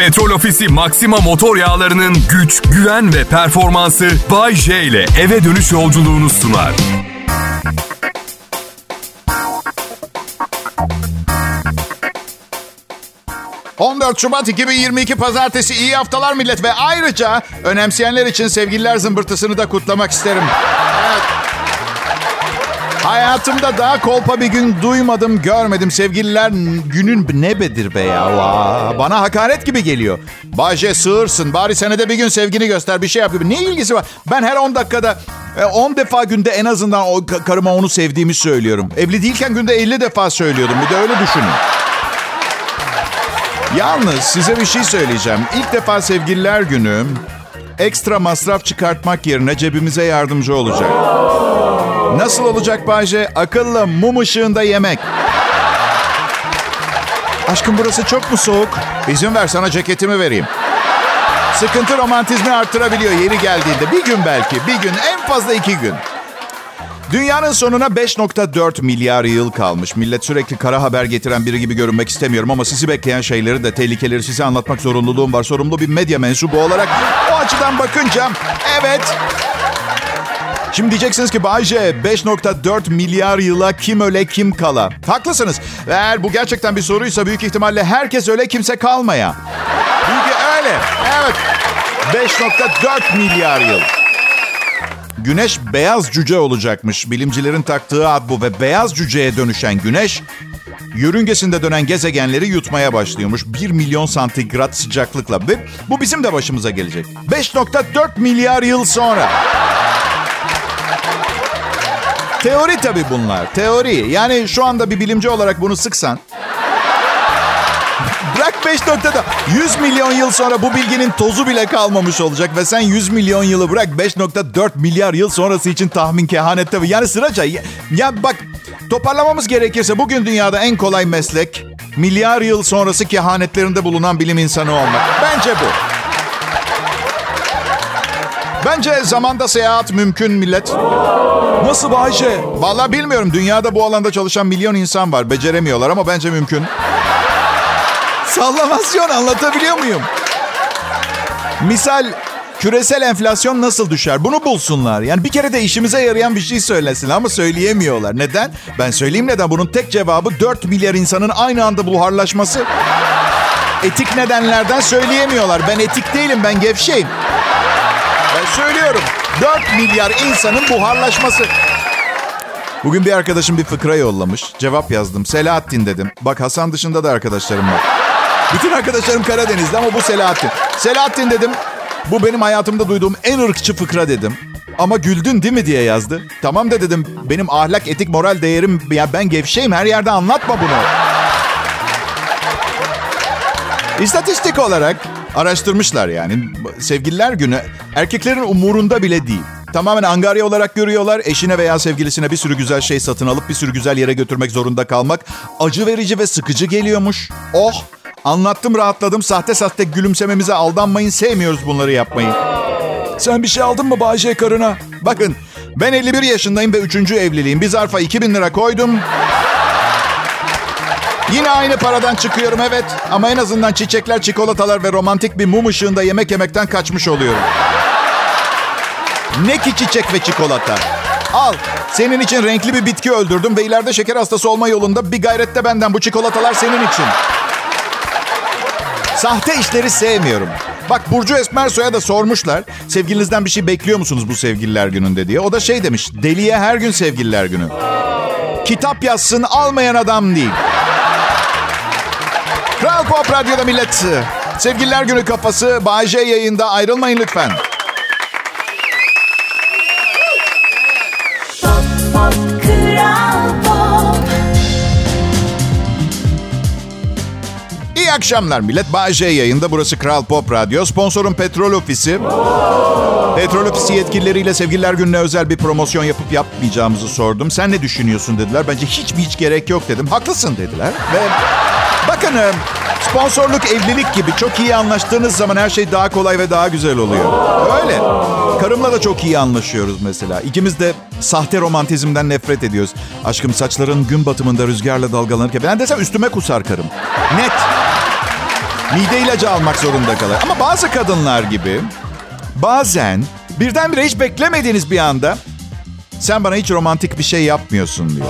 Petrol Ofisi Maxima motor yağlarının güç, güven ve performansı Bay J ile eve dönüş yolculuğunu sunar. ...14 Şubat 2022 Pazartesi iyi haftalar millet ve ayrıca önemseyenler için sevgililer zımbırtısını da kutlamak isterim. Hayatımda daha kolpa bir gün duymadım, görmedim. Sevgililer günün ne bedir be ya? Vaa, bana hakaret gibi geliyor. Baje sığırsın, bari senede bir gün sevgini göster, bir şey yap gibi. Ne ilgisi var? Ben her 10 dakikada 10 defa günde en azından o karıma onu sevdiğimi söylüyorum. Evli değilken günde 50 defa söylüyordum. Bir de öyle düşünün. Yalnız size bir şey söyleyeceğim. İlk defa sevgililer günü ekstra masraf çıkartmak yerine cebimize yardımcı olacak. Nasıl olacak Bayce? Akıllı mum ışığında yemek. Aşkım burası çok mu soğuk? İzin ver sana ceketimi vereyim. Sıkıntı romantizmi arttırabiliyor yeri geldiğinde. Bir gün belki, bir gün, en fazla iki gün. Dünyanın sonuna 5.4 milyar yıl kalmış. Millet sürekli kara haber getiren biri gibi görünmek istemiyorum ama sizi bekleyen şeyleri de tehlikeleri size anlatmak zorunluluğum var. Sorumlu bir medya mensubu olarak o açıdan bakınca evet Şimdi diyeceksiniz ki Bayce 5.4 milyar yıla kim öle kim kala. Haklısınız. Eğer bu gerçekten bir soruysa büyük ihtimalle herkes öyle kimse kalmaya. Çünkü öyle. Evet. 5.4 milyar yıl. Güneş beyaz cüce olacakmış. Bilimcilerin taktığı ad bu ve beyaz cüceye dönüşen güneş yörüngesinde dönen gezegenleri yutmaya başlıyormuş. 1 milyon santigrat sıcaklıkla ve bu bizim de başımıza gelecek. 5.4 milyar yıl sonra. Teori tabii bunlar. Teori. Yani şu anda bir bilimci olarak bunu sıksan... Bırak 5 noktada 100 milyon yıl sonra bu bilginin tozu bile kalmamış olacak. Ve sen 100 milyon yılı bırak 5.4 milyar yıl sonrası için tahmin kehanet tabii. Yani sıraca. Ya, ya bak toparlamamız gerekirse bugün dünyada en kolay meslek... Milyar yıl sonrası kehanetlerinde bulunan bilim insanı olmak. Bence bu. Bence zamanda seyahat mümkün millet. Nasıl Bayşe? Vallahi bilmiyorum. Dünyada bu alanda çalışan milyon insan var. Beceremiyorlar ama bence mümkün. Sallamasyon anlatabiliyor muyum? Misal küresel enflasyon nasıl düşer? Bunu bulsunlar. Yani bir kere de işimize yarayan bir şey söylesin ama söyleyemiyorlar. Neden? Ben söyleyeyim neden. Bunun tek cevabı 4 milyar insanın aynı anda buharlaşması. Etik nedenlerden söyleyemiyorlar. Ben etik değilim, ben gevşeyim. Ben söylüyorum. 4 milyar insanın buharlaşması. Bugün bir arkadaşım bir fıkra yollamış. Cevap yazdım. Selahattin dedim. Bak Hasan dışında da arkadaşlarım var. Bütün arkadaşlarım Karadeniz'de ama bu Selahattin. Selahattin dedim. Bu benim hayatımda duyduğum en ırkçı fıkra dedim. Ama güldün değil mi diye yazdı. Tamam da dedim. Benim ahlak, etik, moral değerim... Ya ben gevşeyim her yerde anlatma bunu. İstatistik olarak araştırmışlar yani. Sevgililer günü erkeklerin umurunda bile değil. Tamamen angarya olarak görüyorlar. Eşine veya sevgilisine bir sürü güzel şey satın alıp bir sürü güzel yere götürmek zorunda kalmak acı verici ve sıkıcı geliyormuş. Oh! Anlattım rahatladım. Sahte sahte gülümsememize aldanmayın. Sevmiyoruz bunları yapmayı. Sen bir şey aldın mı Bayce karına? Bakın ben 51 yaşındayım ve 3. evliliğim. Bir zarfa 2000 lira koydum. Yine aynı paradan çıkıyorum evet. Ama en azından çiçekler, çikolatalar ve romantik bir mum ışığında yemek yemekten kaçmış oluyorum. Ne ki çiçek ve çikolata? Al. Senin için renkli bir bitki öldürdüm ve ileride şeker hastası olma yolunda bir gayrette benden bu çikolatalar senin için. Sahte işleri sevmiyorum. Bak Burcu Esmersoy'a da sormuşlar. Sevgilinizden bir şey bekliyor musunuz bu sevgililer gününde diye. O da şey demiş. Deliye her gün sevgililer günü. Kitap yazsın almayan adam değil. Kral Pop Radyo'da millet. Sevgililer günü kafası Bay J yayında ayrılmayın lütfen. İyi akşamlar millet. Bay J yayında. Burası Kral Pop Radyo. Sponsorum Petrol Ofisi. Petrol Ofisi yetkilileriyle Sevgililer Günü'ne özel bir promosyon yapıp yapmayacağımızı sordum. Sen ne düşünüyorsun dediler. Bence hiç mi hiç gerek yok dedim. Haklısın dediler. Ve bakın sponsorluk evlilik gibi çok iyi anlaştığınız zaman her şey daha kolay ve daha güzel oluyor. Öyle. Karımla da çok iyi anlaşıyoruz mesela. İkimiz de sahte romantizmden nefret ediyoruz. Aşkım saçların gün batımında rüzgarla dalgalanırken ben desem üstüme kusar karım. Net. Mide ilacı almak zorunda kalır. Ama bazı kadınlar gibi bazen birdenbire hiç beklemediğiniz bir anda sen bana hiç romantik bir şey yapmıyorsun diyor.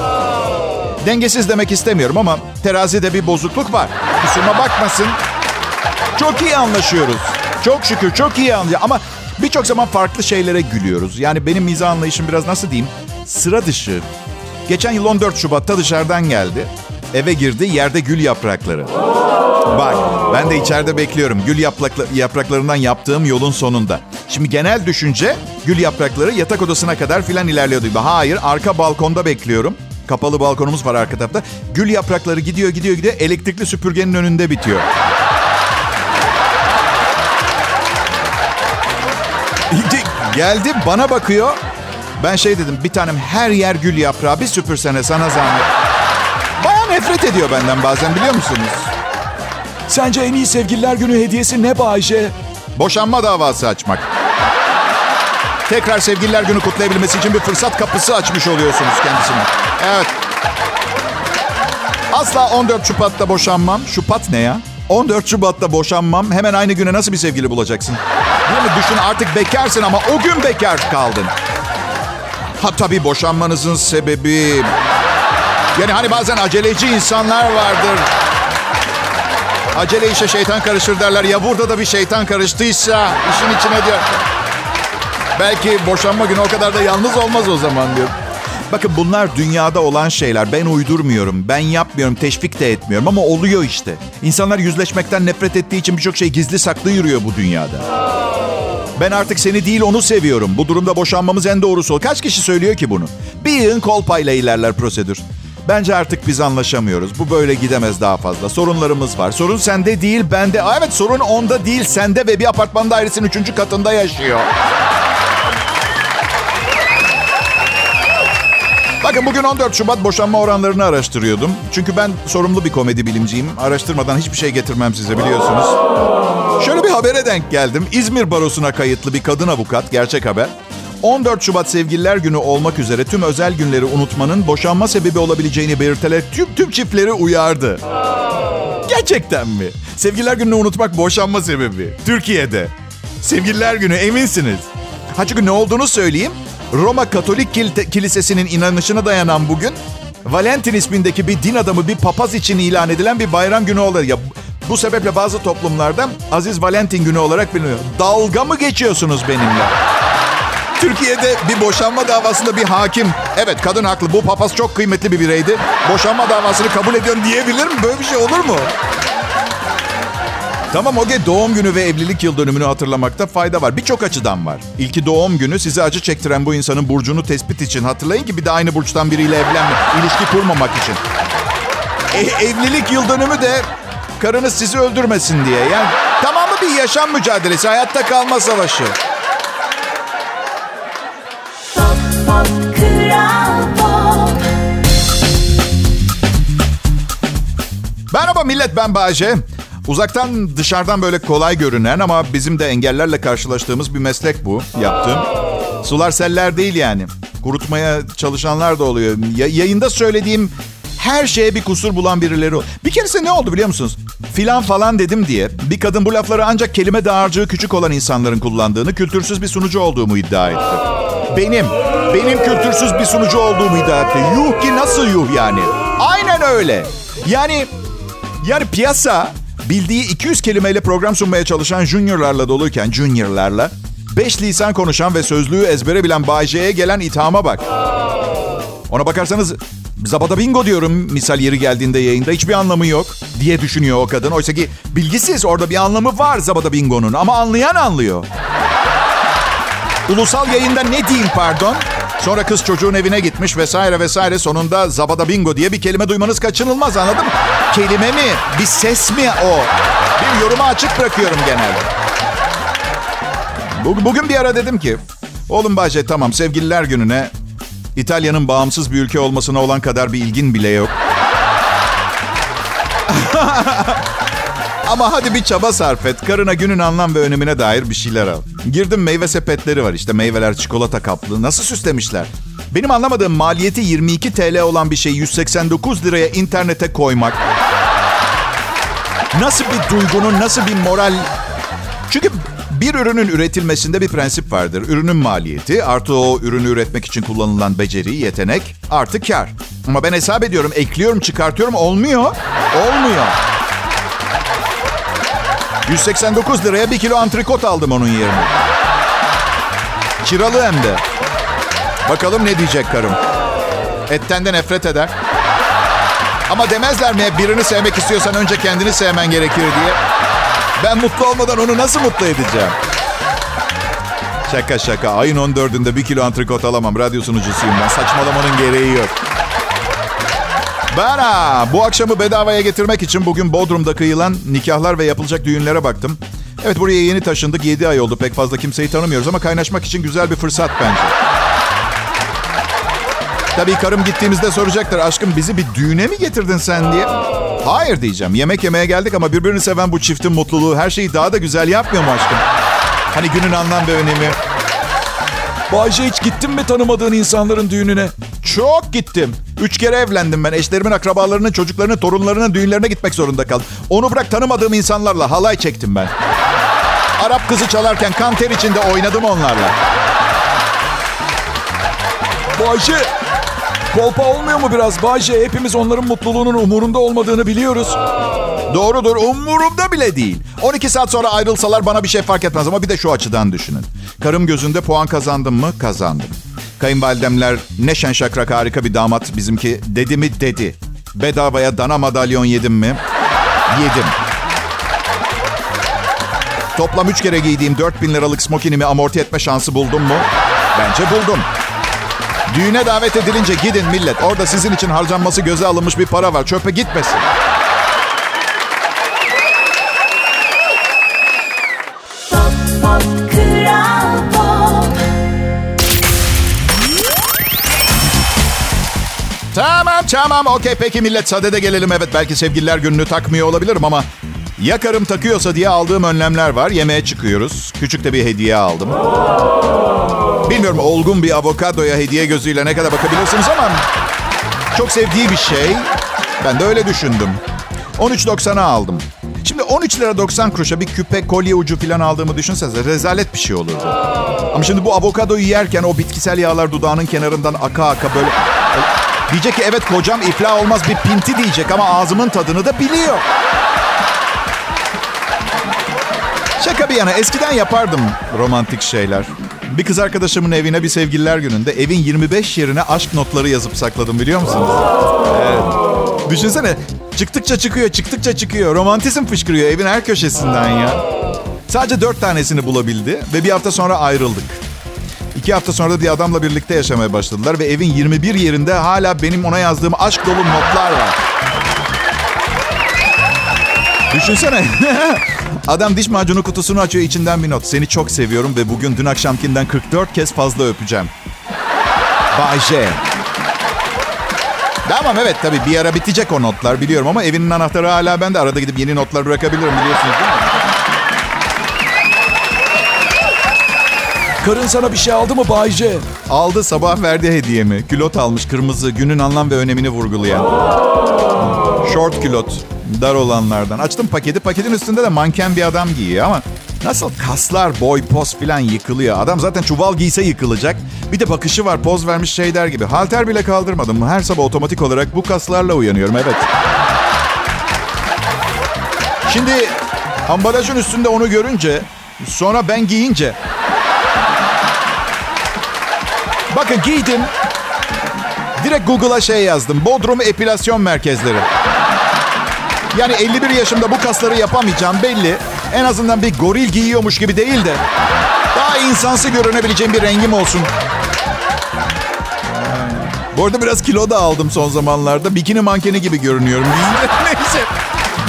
Dengesiz demek istemiyorum ama terazide bir bozukluk var. Kusuruma bakmasın. Çok iyi anlaşıyoruz. Çok şükür çok iyi anlıyor. Ama birçok zaman farklı şeylere gülüyoruz. Yani benim mizah anlayışım biraz nasıl diyeyim? Sıra dışı. Geçen yıl 14 Şubat'ta dışarıdan geldi. Eve girdi yerde gül yaprakları. Bak ben de içeride bekliyorum. Gül yaprakla, yapraklarından yaptığım yolun sonunda. Şimdi genel düşünce gül yaprakları yatak odasına kadar filan ilerliyordu. Hayır arka balkonda bekliyorum. Kapalı balkonumuz var arka tarafta. Gül yaprakları gidiyor gidiyor gidiyor elektrikli süpürgenin önünde bitiyor. Geldi bana bakıyor. Ben şey dedim bir tanem her yer gül yaprağı bir süpürsene sana zahmet. Baya nefret ediyor benden bazen biliyor musunuz? Sence en iyi sevgililer günü hediyesi ne Bayce? Boşanma davası açmak. Tekrar sevgililer günü kutlayabilmesi için bir fırsat kapısı açmış oluyorsunuz kendisine. Evet. Asla 14 Şubat'ta boşanmam. Şubat ne ya? 14 Şubat'ta boşanmam. Hemen aynı güne nasıl bir sevgili bulacaksın? Değil mi? Düşün artık bekarsın ama o gün bekar kaldın. Ha tabii boşanmanızın sebebi... Yani hani bazen aceleci insanlar vardır. Acele işe şeytan karışır derler. Ya burada da bir şeytan karıştıysa işin içine diyor. Belki boşanma günü o kadar da yalnız olmaz o zaman diyor. Bakın bunlar dünyada olan şeyler. Ben uydurmuyorum, ben yapmıyorum, teşvik de etmiyorum ama oluyor işte. İnsanlar yüzleşmekten nefret ettiği için birçok şey gizli saklı yürüyor bu dünyada. Ben artık seni değil onu seviyorum. Bu durumda boşanmamız en doğrusu. Kaç kişi söylüyor ki bunu? Bir yığın kolpayla ilerler prosedür. Bence artık biz anlaşamıyoruz. Bu böyle gidemez daha fazla. Sorunlarımız var. Sorun sende değil, bende. Aa, evet sorun onda değil, sende ve bir apartman dairesinin üçüncü katında yaşıyor. Bakın bugün 14 Şubat boşanma oranlarını araştırıyordum. Çünkü ben sorumlu bir komedi bilimciyim. Araştırmadan hiçbir şey getirmem size biliyorsunuz. Şöyle bir habere denk geldim. İzmir Barosu'na kayıtlı bir kadın avukat, gerçek haber. 14 Şubat Sevgililer Günü olmak üzere tüm özel günleri unutmanın boşanma sebebi olabileceğini belirterek tüm, tüm çiftleri uyardı. Gerçekten mi? Sevgililer Günü'nü unutmak boşanma sebebi. Türkiye'de. Sevgililer Günü eminsiniz. Ha çünkü ne olduğunu söyleyeyim. Roma Katolik Kilisesi'nin inanışına dayanan bugün Valentin ismindeki bir din adamı bir papaz için ilan edilen bir bayram günü oluyor. Ya bu sebeple bazı toplumlarda Aziz Valentin günü olarak biliniyor. Dalga mı geçiyorsunuz benimle? Türkiye'de bir boşanma davasında bir hakim, evet kadın haklı bu papaz çok kıymetli bir bireydi. Boşanma davasını kabul ediyorum diyebilir mi? Böyle bir şey olur mu? Tamam Oge doğum günü ve evlilik yıl dönümünü hatırlamakta fayda var. Birçok açıdan var. İlki doğum günü size acı çektiren bu insanın burcunu tespit için. Hatırlayın ki bir de aynı burçtan biriyle evlenme, ilişki kurmamak için. E, evlilik yıl dönümü de karınız sizi öldürmesin diye. Yani tamamı bir yaşam mücadelesi, hayatta kalma savaşı. Merhaba millet ben Bayece. Uzaktan dışarıdan böyle kolay görünen ama bizim de engellerle karşılaştığımız bir meslek bu yaptığım. Sular seller değil yani. Kurutmaya çalışanlar da oluyor. Ya, yayında söylediğim her şeye bir kusur bulan birileri. Bir keresinde ne oldu biliyor musunuz? Filan falan dedim diye bir kadın bu lafları ancak kelime dağarcığı küçük olan insanların kullandığını, kültürsüz bir sunucu olduğumu iddia etti. Benim, benim kültürsüz bir sunucu olduğumu iddia etti. Yuh ki nasıl yuh yani? Aynen öyle. Yani yani piyasa bildiği 200 kelimeyle program sunmaya çalışan juniorlarla doluyken juniorlarla 5 lisan konuşan ve sözlüğü ezbere bilen Bay gelen ithama bak. Ona bakarsanız zabada bingo diyorum misal yeri geldiğinde yayında hiçbir anlamı yok diye düşünüyor o kadın. Oysa ki bilgisiz orada bir anlamı var zabada bingonun ama anlayan anlıyor. Ulusal yayında ne diyeyim pardon? Sonra kız çocuğun evine gitmiş vesaire vesaire. Sonunda zabada bingo diye bir kelime duymanız kaçınılmaz anladın mı? Kelime mi? Bir ses mi o? Bir yoruma açık bırakıyorum genelde. Bugün bir ara dedim ki... Oğlum Bahçe tamam sevgililer gününe... İtalya'nın bağımsız bir ülke olmasına olan kadar bir ilgin bile yok. Ama hadi bir çaba sarf et. Karına günün anlam ve önemine dair bir şeyler al. Girdim meyve sepetleri var işte. Meyveler çikolata kaplı. Nasıl süslemişler? Benim anlamadığım maliyeti 22 TL olan bir şeyi 189 liraya internete koymak. Nasıl bir duygunun, nasıl bir moral... Çünkü bir ürünün üretilmesinde bir prensip vardır. Ürünün maliyeti artı o ürünü üretmek için kullanılan beceri, yetenek artı kar. Ama ben hesap ediyorum, ekliyorum, çıkartıyorum olmuyor. Olmuyor. 189 liraya bir kilo antrikot aldım onun yerine. Kiralı hem de. Bakalım ne diyecek karım. Etten de nefret eder. Ama demezler mi birini sevmek istiyorsan önce kendini sevmen gerekir diye. Ben mutlu olmadan onu nasıl mutlu edeceğim? Şaka şaka. Ayın 14'ünde bir kilo antrikot alamam. Radyo sunucusuyum ben. Saçmalamanın gereği yok. Bana bu akşamı bedavaya getirmek için bugün Bodrum'da kıyılan nikahlar ve yapılacak düğünlere baktım. Evet buraya yeni taşındık. 7 ay oldu. Pek fazla kimseyi tanımıyoruz ama kaynaşmak için güzel bir fırsat bence. Tabii karım gittiğimizde soracaktır. Aşkım bizi bir düğüne mi getirdin sen diye. Hayır diyeceğim. Yemek yemeye geldik ama birbirini seven bu çiftin mutluluğu her şeyi daha da güzel yapmıyor mu aşkım? Hani günün anlam ve önemi. Bayce hiç gittin mi tanımadığın insanların düğününe? Çok gittim. Üç kere evlendim ben. Eşlerimin akrabalarının, çocuklarının, torunlarının düğünlerine gitmek zorunda kaldım. Onu bırak tanımadığım insanlarla halay çektim ben. Arap kızı çalarken kan ter içinde oynadım onlarla. Bayce kolpa olmuyor mu biraz? Bayce hepimiz onların mutluluğunun umurunda olmadığını biliyoruz. Doğrudur umurumda bile değil. 12 saat sonra ayrılsalar bana bir şey fark etmez ama bir de şu açıdan düşünün. Karım gözünde puan kazandım mı? Kazandım. Kayınvalidemler ne şen şakrak harika bir damat bizimki dedi mi dedi. Bedavaya dana madalyon yedim mi? Yedim. Toplam 3 kere giydiğim 4000 liralık smokinimi amorti etme şansı buldum mu? Bence buldum. Düğüne davet edilince gidin millet. Orada sizin için harcanması göze alınmış bir para var. Çöpe gitmesin. Tamam okey peki millet sadede gelelim. Evet belki sevgililer gününü takmıyor olabilirim ama ya karım takıyorsa diye aldığım önlemler var. Yemeğe çıkıyoruz. Küçük de bir hediye aldım. Bilmiyorum olgun bir avokadoya hediye gözüyle ne kadar bakabilirsiniz ama çok sevdiği bir şey. Ben de öyle düşündüm. 13.90'a aldım. Şimdi 13 lira 90 kuruşa bir küpe, kolye ucu falan aldığımı düşünsenize rezalet bir şey olurdu. Ama şimdi bu avokadoyu yerken o bitkisel yağlar dudağının kenarından aka aka böyle... Diyecek ki evet kocam iflah olmaz bir pinti diyecek ama ağzımın tadını da biliyor. Şaka bir yana eskiden yapardım romantik şeyler. Bir kız arkadaşımın evine bir sevgililer gününde evin 25 yerine aşk notları yazıp sakladım biliyor musunuz? Evet. Düşünsene çıktıkça çıkıyor çıktıkça çıkıyor. Romantizm fışkırıyor evin her köşesinden ya. Sadece dört tanesini bulabildi ve bir hafta sonra ayrıldık. İki hafta sonra da bir adamla birlikte yaşamaya başladılar ve evin 21 yerinde hala benim ona yazdığım aşk dolu notlar var. Düşünsene. Adam diş macunu kutusunu açıyor içinden bir not. Seni çok seviyorum ve bugün dün akşamkinden 44 kez fazla öpeceğim. Bay J. Tamam evet tabii bir ara bitecek o notlar biliyorum ama evinin anahtarı hala bende. Arada gidip yeni notlar bırakabilirim biliyorsunuz değil mi? Karın sana bir şey aldı mı Bayce? Aldı sabah verdi hediyemi. Külot almış kırmızı günün anlam ve önemini vurgulayan. Short külot. Dar olanlardan. Açtım paketi. Paketin üstünde de manken bir adam giyiyor ama nasıl kaslar, boy, poz falan yıkılıyor. Adam zaten çuval giyse yıkılacak. Bir de bakışı var poz vermiş şey der gibi. Halter bile kaldırmadım. Her sabah otomatik olarak bu kaslarla uyanıyorum evet. Şimdi ambalajın üstünde onu görünce sonra ben giyince Bakın giydim. Direkt Google'a şey yazdım. Bodrum epilasyon merkezleri. Yani 51 yaşımda bu kasları yapamayacağım belli. En azından bir goril giyiyormuş gibi değil de. Daha insansı görünebileceğim bir rengim olsun. Bu arada biraz kilo da aldım son zamanlarda. Bikini mankeni gibi görünüyorum. Neyse.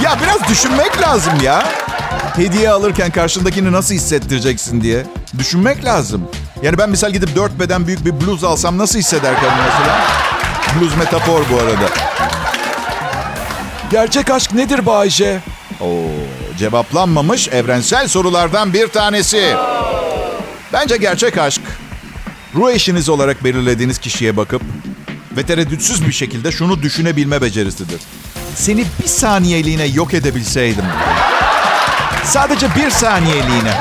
Ya biraz düşünmek lazım ya. Hediye alırken karşındakini nasıl hissettireceksin diye. Düşünmek lazım. Yani ben misal gidip dört beden büyük bir bluz alsam nasıl hisseder kadın mesela? Bluz metafor bu arada. Gerçek aşk nedir Bayce? Oo, cevaplanmamış evrensel sorulardan bir tanesi. Bence gerçek aşk, ruh eşiniz olarak belirlediğiniz kişiye bakıp ve tereddütsüz bir şekilde şunu düşünebilme becerisidir. seni bir saniyeliğine yok edebilseydim. Sadece bir saniyeliğine.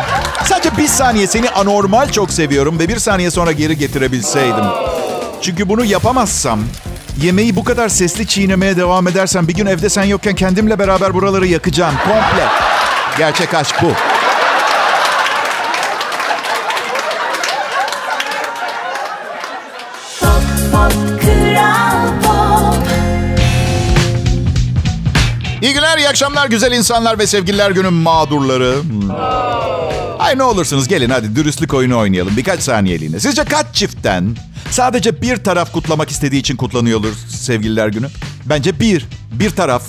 Sadece bir saniye seni anormal çok seviyorum ve bir saniye sonra geri getirebilseydim. Çünkü bunu yapamazsam, yemeği bu kadar sesli çiğnemeye devam edersem bir gün evde sen yokken kendimle beraber buraları yakacağım. Komple. Gerçek aşk bu. Pop pop kral pop İyi günler, iyi akşamlar güzel insanlar ve sevgililer günü mağdurları. Hmm. Ay ne olursunuz gelin hadi dürüstlük oyunu oynayalım birkaç saniyeliğine. Sizce kaç çiftten sadece bir taraf kutlamak istediği için kutlanıyordur sevgililer günü? Bence bir, bir taraf.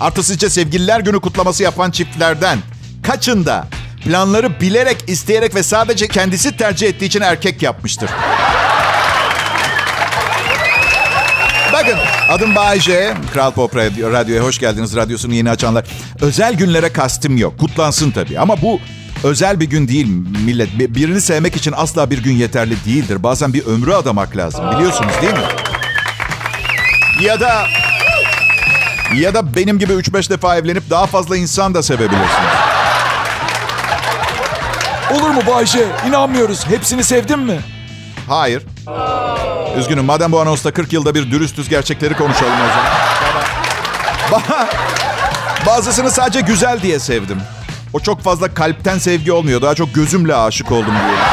Artı sizce sevgililer günü kutlaması yapan çiftlerden kaçında planları bilerek, isteyerek ve sadece kendisi tercih ettiği için erkek yapmıştır? Bakın adım Bayece. Kral Pop Radyo, Radyo'ya hoş geldiniz. Radyosunu yeni açanlar. Özel günlere kastım yok. Kutlansın tabii. Ama bu özel bir gün değil millet. Bir- Birini sevmek için asla bir gün yeterli değildir. Bazen bir ömrü adamak lazım. Biliyorsunuz değil mi? Ya da... Ya da benim gibi 3-5 defa evlenip daha fazla insan da sevebilirsiniz. Olur mu Bayşe? İnanmıyoruz. Hepsini sevdin mi? Hayır. Üzgünüm. Madem bu anonsta 40 yılda bir dürüstüz gerçekleri konuşalım o zaman. Ba- Bazısını sadece güzel diye sevdim. O çok fazla kalpten sevgi olmuyor. Daha çok gözümle aşık oldum diyelim.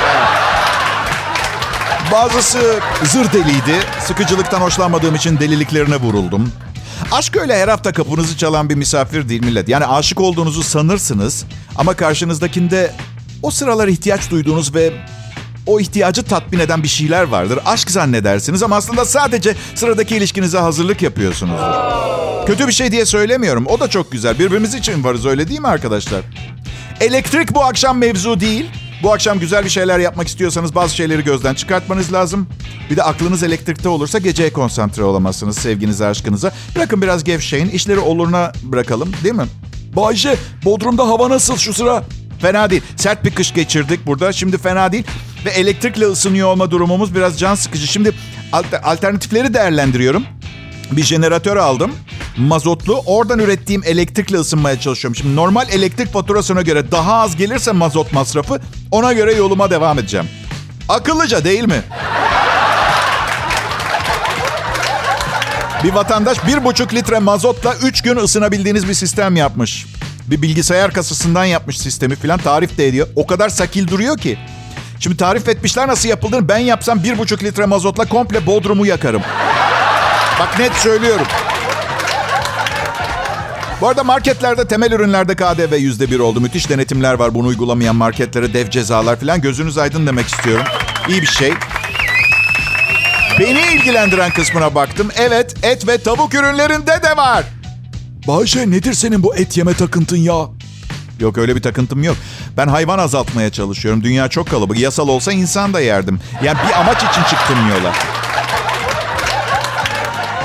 Bazısı zır deliydi. Sıkıcılıktan hoşlanmadığım için deliliklerine vuruldum. Aşk öyle her hafta kapınızı çalan bir misafir değil millet. Yani aşık olduğunuzu sanırsınız ama karşınızdakinde o sıralar ihtiyaç duyduğunuz ve o ihtiyacı tatmin eden bir şeyler vardır. Aşk zannedersiniz ama aslında sadece sıradaki ilişkinize hazırlık yapıyorsunuzdur. Kötü bir şey diye söylemiyorum. O da çok güzel. Birbirimiz için varız öyle değil mi arkadaşlar? Elektrik bu akşam mevzu değil. Bu akşam güzel bir şeyler yapmak istiyorsanız bazı şeyleri gözden çıkartmanız lazım. Bir de aklınız elektrikte olursa geceye konsantre olamazsınız sevginize, aşkınıza. Bırakın biraz gevşeyin, işleri oluruna bırakalım değil mi? Bayşe, Bodrum'da hava nasıl şu sıra? Fena değil. Sert bir kış geçirdik burada. Şimdi fena değil. Ve elektrikle ısınıyor olma durumumuz biraz can sıkıcı. Şimdi alter- alternatifleri değerlendiriyorum. Bir jeneratör aldım. Mazotlu. Oradan ürettiğim elektrikle ısınmaya çalışıyorum. Şimdi normal elektrik faturasına göre daha az gelirse mazot masrafı ona göre yoluma devam edeceğim. Akıllıca değil mi? Bir vatandaş bir buçuk litre mazotla üç gün ısınabildiğiniz bir sistem yapmış. Bir bilgisayar kasasından yapmış sistemi falan tarif de ediyor. O kadar sakil duruyor ki. Şimdi tarif etmişler nasıl yapıldığını ben yapsam bir buçuk litre mazotla komple Bodrum'u yakarım. Bak net söylüyorum. Bu arada marketlerde temel ürünlerde KDV yüzde bir oldu. Müthiş denetimler var. Bunu uygulamayan marketlere dev cezalar falan. Gözünüz aydın demek istiyorum. İyi bir şey. Beni ilgilendiren kısmına baktım. Evet, et ve tavuk ürünlerinde de var. Bayşe nedir senin bu et yeme takıntın ya? Yok öyle bir takıntım yok. Ben hayvan azaltmaya çalışıyorum. Dünya çok kalabalık. Yasal olsa insan da yerdim. Yani bir amaç için çıktım yola.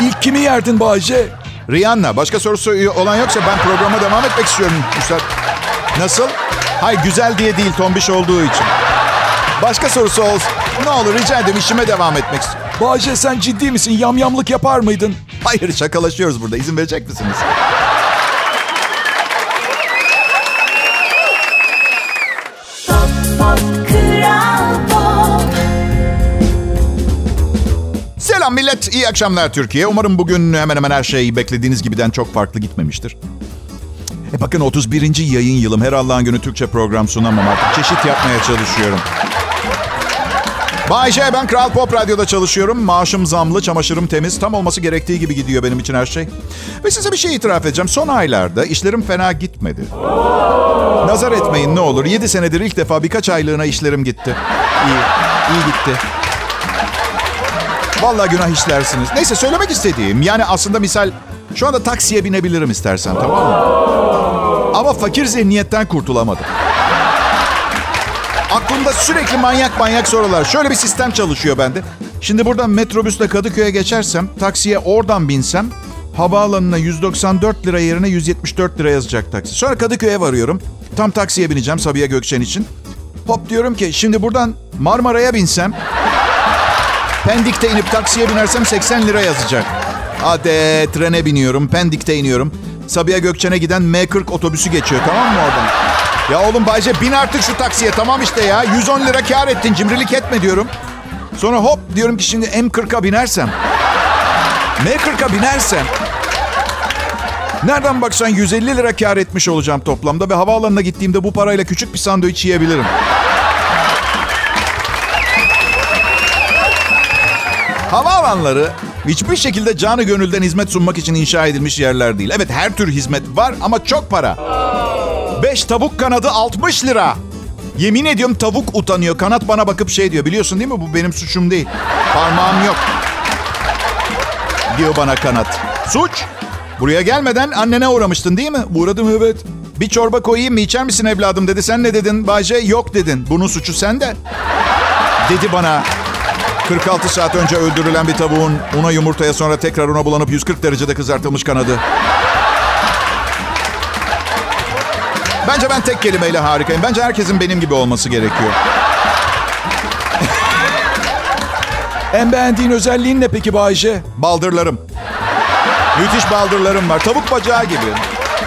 İlk kimi yerdin Bayşe? Rihanna. Başka sorusu olan yoksa ben programa devam etmek istiyorum. Üstad. Nasıl? Hayır güzel diye değil tombiş olduğu için. Başka sorusu olsun. Ne olur rica ederim işime devam etmek istiyorum. Bayşe sen ciddi misin? Yamyamlık yapar mıydın? Hayır şakalaşıyoruz burada. İzin verecek misiniz? Millet. İyi akşamlar Türkiye. Umarım bugün hemen hemen her şey beklediğiniz gibiden çok farklı gitmemiştir. E bakın 31. yayın yılım. Her Allah'ın günü Türkçe program sunamam artık. Çeşit yapmaya çalışıyorum. Bay J, ben Kral Pop Radyo'da çalışıyorum. Maaşım zamlı, çamaşırım temiz. Tam olması gerektiği gibi gidiyor benim için her şey. Ve size bir şey itiraf edeceğim. Son aylarda işlerim fena gitmedi. Nazar etmeyin ne olur. 7 senedir ilk defa birkaç aylığına işlerim gitti. İyi, iyi gitti. Vallahi günah işlersiniz. Neyse söylemek istediğim yani aslında misal şu anda taksiye binebilirim istersen tamam mı? Ama fakir zihniyetten kurtulamadım. Aklımda sürekli manyak manyak sorular. Şöyle bir sistem çalışıyor bende. Şimdi buradan metrobüsle Kadıköy'e geçersem, taksiye oradan binsem, havaalanına 194 lira yerine 174 lira yazacak taksi. Sonra Kadıköy'e varıyorum. Tam taksiye bineceğim Sabiha Gökçen için. Hop diyorum ki şimdi buradan Marmara'ya binsem, Pendik'te inip taksiye binersem 80 lira yazacak. Hadi trene biniyorum. Pendik'te iniyorum. Sabiha Gökçen'e giden M40 otobüsü geçiyor tamam mı oradan? Ya oğlum Bayce bin artık şu taksiye tamam işte ya. 110 lira kar ettin cimrilik etme diyorum. Sonra hop diyorum ki şimdi M40'a binersem. M40'a binersem. Nereden baksan 150 lira kar etmiş olacağım toplamda ve havaalanına gittiğimde bu parayla küçük bir sandviç yiyebilirim. Havaalanları hiçbir şekilde canı gönülden hizmet sunmak için inşa edilmiş yerler değil. Evet her tür hizmet var ama çok para. 5 tavuk kanadı 60 lira. Yemin ediyorum tavuk utanıyor. Kanat bana bakıp şey diyor. Biliyorsun değil mi bu benim suçum değil. Parmağım yok. Diyor bana kanat. Suç. Buraya gelmeden annene uğramıştın değil mi? Uğradım evet. Bir çorba koyayım mı içer misin evladım dedi. Sen ne dedin Bayce? Yok dedin. Bunun suçu sende. Dedi bana 46 saat önce öldürülen bir tavuğun una yumurtaya sonra tekrar una bulanıp 140 derecede kızartılmış kanadı. Bence ben tek kelimeyle harikayım. Bence herkesin benim gibi olması gerekiyor. En beğendiğin özelliğin ne peki Bayce? Baldırlarım. Müthiş baldırlarım var. Tavuk bacağı gibi.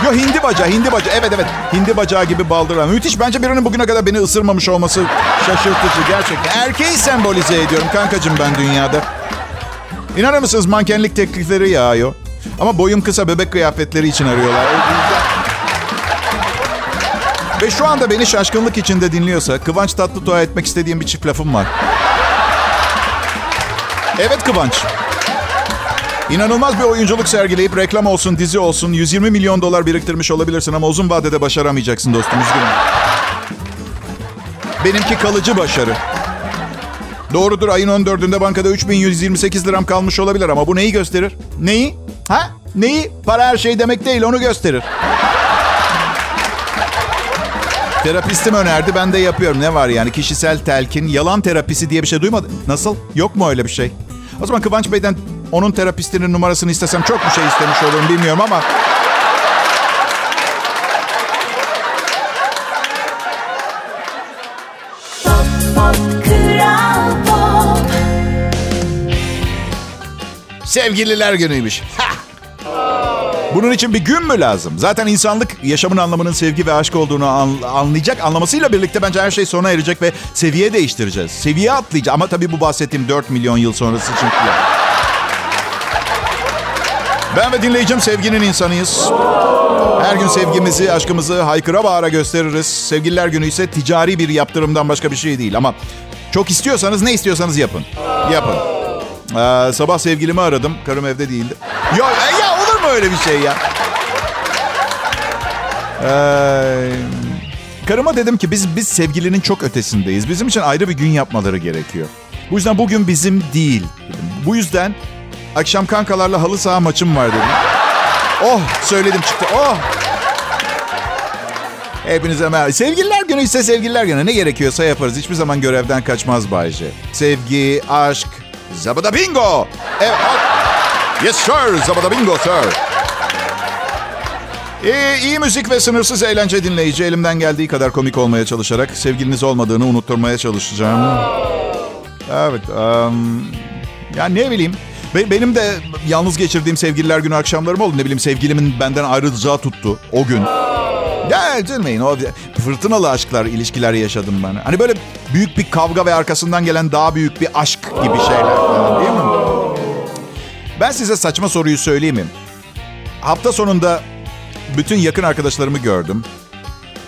Yo hindi bacağı, hindi bacağı. Evet evet, hindi bacağı gibi baldırlar. Müthiş. Bence birinin bugüne kadar beni ısırmamış olması şaşırtıcı gerçekten. Erkeği sembolize ediyorum kankacığım ben dünyada. İnanır mısınız mankenlik teklifleri yağıyor. Ama boyum kısa bebek kıyafetleri için arıyorlar. Ve şu anda beni şaşkınlık içinde dinliyorsa Kıvanç Tatlıtuğ'a etmek istediğim bir çift lafım var. Evet Kıvanç. İnanılmaz bir oyunculuk sergileyip reklam olsun, dizi olsun 120 milyon dolar biriktirmiş olabilirsin ama uzun vadede başaramayacaksın dostum üzgünüm. Benimki kalıcı başarı. Doğrudur ayın 14'ünde bankada 3128 liram kalmış olabilir ama bu neyi gösterir? Neyi? Ha? Neyi? Para her şey demek değil onu gösterir. Terapistim önerdi ben de yapıyorum. Ne var yani kişisel telkin, yalan terapisi diye bir şey duymadın. Nasıl? Yok mu öyle bir şey? O zaman Kıvanç Bey'den onun terapistinin numarasını istesem çok bir şey istemiş olurum bilmiyorum ama... Sevgililer günüymüş. Ha! Bunun için bir gün mü lazım? Zaten insanlık yaşamın anlamının sevgi ve aşk olduğunu an- anlayacak. Anlamasıyla birlikte bence her şey sona erecek ve seviye değiştireceğiz. Seviye atlayacağız. Ama tabii bu bahsettiğim 4 milyon yıl sonrası için. Ben ve dinleyicim sevginin insanıyız. Her gün sevgimizi, aşkımızı haykıra bağıra gösteririz. Sevgililer günü ise ticari bir yaptırımdan başka bir şey değil. Ama çok istiyorsanız ne istiyorsanız yapın. Yapın. Ee, sabah sevgilimi aradım. Karım evde değildi. Ya, ya olur mu öyle bir şey ya? Ee, karıma dedim ki biz biz sevgilinin çok ötesindeyiz. Bizim için ayrı bir gün yapmaları gerekiyor. Bu yüzden bugün bizim değil. Dedim. Bu yüzden akşam kankalarla halı saha maçım var dedim. Oh söyledim çıktı. Oh. Hepinize merhaba. Sevgililer günü ise sevgililer günü. Ne gerekiyorsa yaparız. Hiçbir zaman görevden kaçmaz Bayce. Sevgi, aşk, zabada bingo. Evet. Yes sir, zabada bingo sir. İyi, iyi müzik ve sınırsız eğlence dinleyici. Elimden geldiği kadar komik olmaya çalışarak sevgiliniz olmadığını unutturmaya çalışacağım. Evet. Um, ya ne bileyim. Be- benim de yalnız geçirdiğim sevgililer günü akşamlarım oldu. Ne bileyim sevgilimin benden ayrılacağı tuttu o gün. Üzülmeyin. O fırtınalı aşklar, ilişkiler yaşadım ben. Hani böyle büyük bir kavga ve arkasından gelen daha büyük bir aşk gibi şeyler falan değil mi? Ben size saçma soruyu söyleyeyim mi? Hafta sonunda bütün yakın arkadaşlarımı gördüm.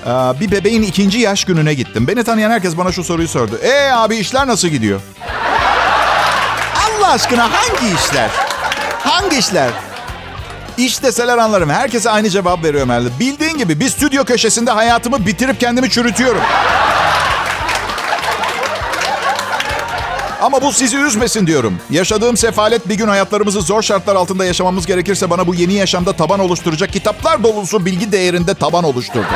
Ee, bir bebeğin ikinci yaş gününe gittim. Beni tanıyan herkes bana şu soruyu sordu. Ee abi işler nasıl gidiyor? Allah aşkına hangi işler? Hangi işler? İş deseler anlarım. Herkese aynı cevap veriyorum herhalde. Bildiğin gibi bir stüdyo köşesinde hayatımı bitirip kendimi çürütüyorum. Ama bu sizi üzmesin diyorum. Yaşadığım sefalet bir gün hayatlarımızı zor şartlar altında yaşamamız gerekirse bana bu yeni yaşamda taban oluşturacak kitaplar dolusu bilgi değerinde taban oluşturdu.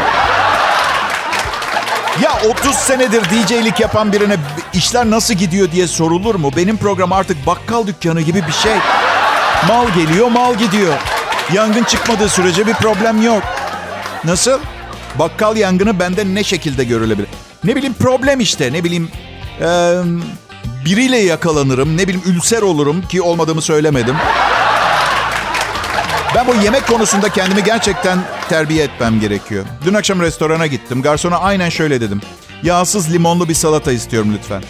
Ya 30 senedir DJ'lik yapan birine işler nasıl gidiyor diye sorulur mu? Benim program artık bakkal dükkanı gibi bir şey. Mal geliyor, mal gidiyor. Yangın çıkmadığı sürece bir problem yok. Nasıl? Bakkal yangını bende ne şekilde görülebilir? Ne bileyim problem işte. Ne bileyim eee, biriyle yakalanırım. Ne bileyim ülser olurum ki olmadığımı söylemedim. Ben bu yemek konusunda kendimi gerçekten terbiye etmem gerekiyor. Dün akşam restorana gittim. Garsona aynen şöyle dedim. Yağsız limonlu bir salata istiyorum lütfen.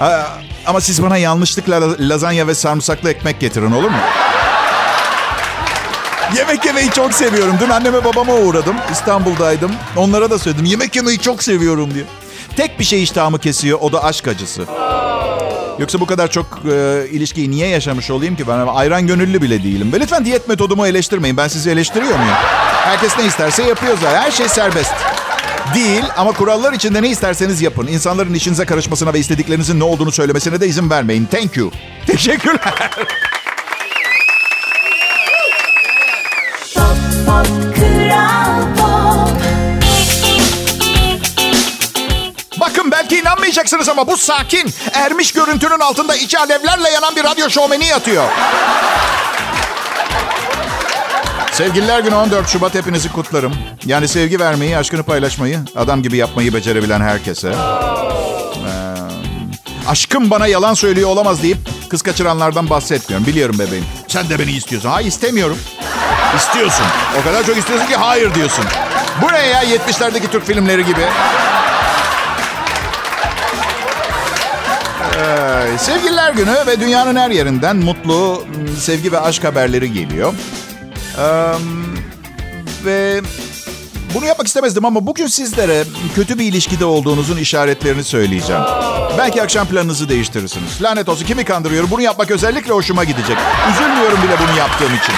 Aa, ama siz bana yanlışlıkla lazanya ve sarımsaklı ekmek getirin olur mu? Yemek yemeyi çok seviyorum. Dün anneme babama uğradım. İstanbul'daydım. Onlara da söyledim. Yemek yemeyi çok seviyorum diye. Tek bir şey iştahımı kesiyor. O da aşk acısı. Yoksa bu kadar çok e, ilişkiyi niye yaşamış olayım ki? Ben ayran gönüllü bile değilim. Ve lütfen diyet metodumu eleştirmeyin. Ben sizi eleştiriyor muyum? Herkes ne isterse yapıyor zaten. Her şey serbest. Değil ama kurallar içinde ne isterseniz yapın. İnsanların işinize karışmasına ve istediklerinizin ne olduğunu söylemesine de izin vermeyin. Thank you. Teşekkürler. Belki inanmayacaksınız ama bu sakin, ermiş görüntünün altında içi alevlerle yanan bir radyo şovmeni yatıyor. Sevgililer günü 14 Şubat hepinizi kutlarım. Yani sevgi vermeyi, aşkını paylaşmayı, adam gibi yapmayı becerebilen herkese. Ee, aşkım bana yalan söylüyor olamaz deyip kız kaçıranlardan bahsetmiyorum. Biliyorum bebeğim. Sen de beni istiyorsun. Hayır istemiyorum. İstiyorsun. O kadar çok istiyorsun ki hayır diyorsun. Bu ne ya 70'lerdeki Türk filmleri gibi. Ee, sevgililer günü ve dünyanın her yerinden mutlu, sevgi ve aşk haberleri geliyor. Ee, ve bunu yapmak istemezdim ama bugün sizlere kötü bir ilişkide olduğunuzun işaretlerini söyleyeceğim. Belki akşam planınızı değiştirirsiniz. Lanet olsun kimi kandırıyorum? Bunu yapmak özellikle hoşuma gidecek. Üzülmüyorum bile bunu yaptığım için.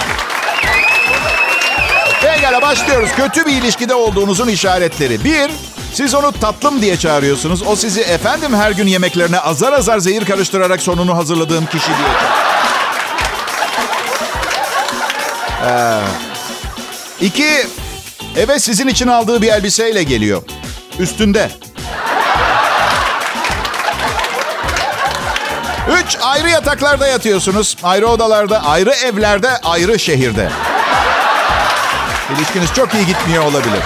Pekala başlıyoruz. Kötü bir ilişkide olduğunuzun işaretleri. Bir, siz onu tatlım diye çağırıyorsunuz. O sizi efendim her gün yemeklerine azar azar zehir karıştırarak sonunu hazırladığım kişi çağırıyor. Ee, iki, eve sizin için aldığı bir elbiseyle geliyor. Üstünde. Üç, ayrı yataklarda yatıyorsunuz. Ayrı odalarda, ayrı evlerde, ayrı şehirde. İlişkiniz çok iyi gitmiyor olabilir.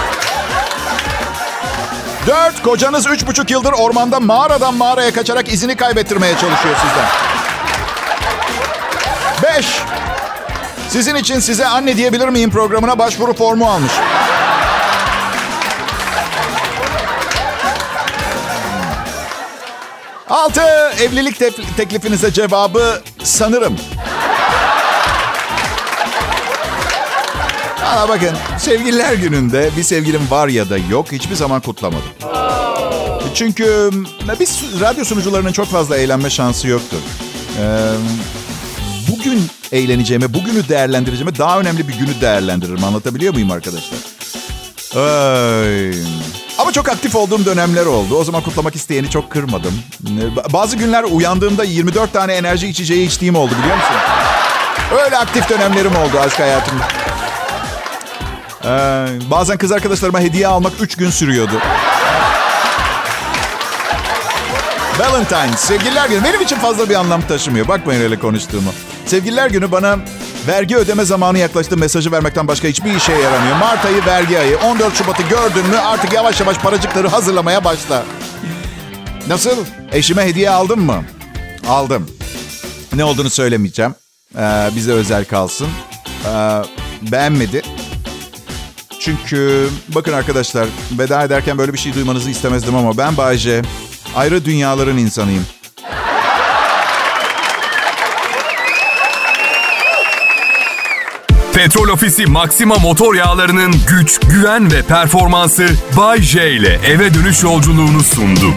Dört, kocanız üç buçuk yıldır ormanda mağaradan mağaraya kaçarak izini kaybettirmeye çalışıyor sizden. Beş, sizin için size anne diyebilir miyim programına başvuru formu almış. Altı, evlilik tef- teklifinize cevabı sanırım. Aa, bakın sevgililer gününde bir sevgilim var ya da yok hiçbir zaman kutlamadım. Çünkü biz radyo sunucularının çok fazla eğlenme şansı yoktur. Ee, bugün eğleneceğime, bugünü değerlendireceğime daha önemli bir günü değerlendiririm. Anlatabiliyor muyum arkadaşlar? Ay. Ama çok aktif olduğum dönemler oldu. O zaman kutlamak isteyeni çok kırmadım. Bazı günler uyandığımda 24 tane enerji içeceği içtiğim oldu biliyor musun? Öyle aktif dönemlerim oldu aşk hayatımda. Ee, bazen kız arkadaşlarıma hediye almak 3 gün sürüyordu. Valentine's, sevgililer günü. Benim için fazla bir anlam taşımıyor. Bakmayın öyle konuştuğumu. Sevgililer günü bana vergi ödeme zamanı yaklaştı mesajı vermekten başka hiçbir işe yaramıyor. Mart ayı vergi ayı. 14 Şubat'ı gördün mü artık yavaş yavaş paracıkları hazırlamaya başla. Nasıl? Eşime hediye aldın mı? Aldım. Ne olduğunu söylemeyeceğim. Ee, bize özel kalsın. Ee, beğenmedi. Çünkü bakın arkadaşlar veda ederken böyle bir şey duymanızı istemezdim ama ben Bayce ayrı dünyaların insanıyım. Petrol Ofisi Maxima motor yağlarının güç, güven ve performansı Bay J ile eve dönüş yolculuğunu sundu.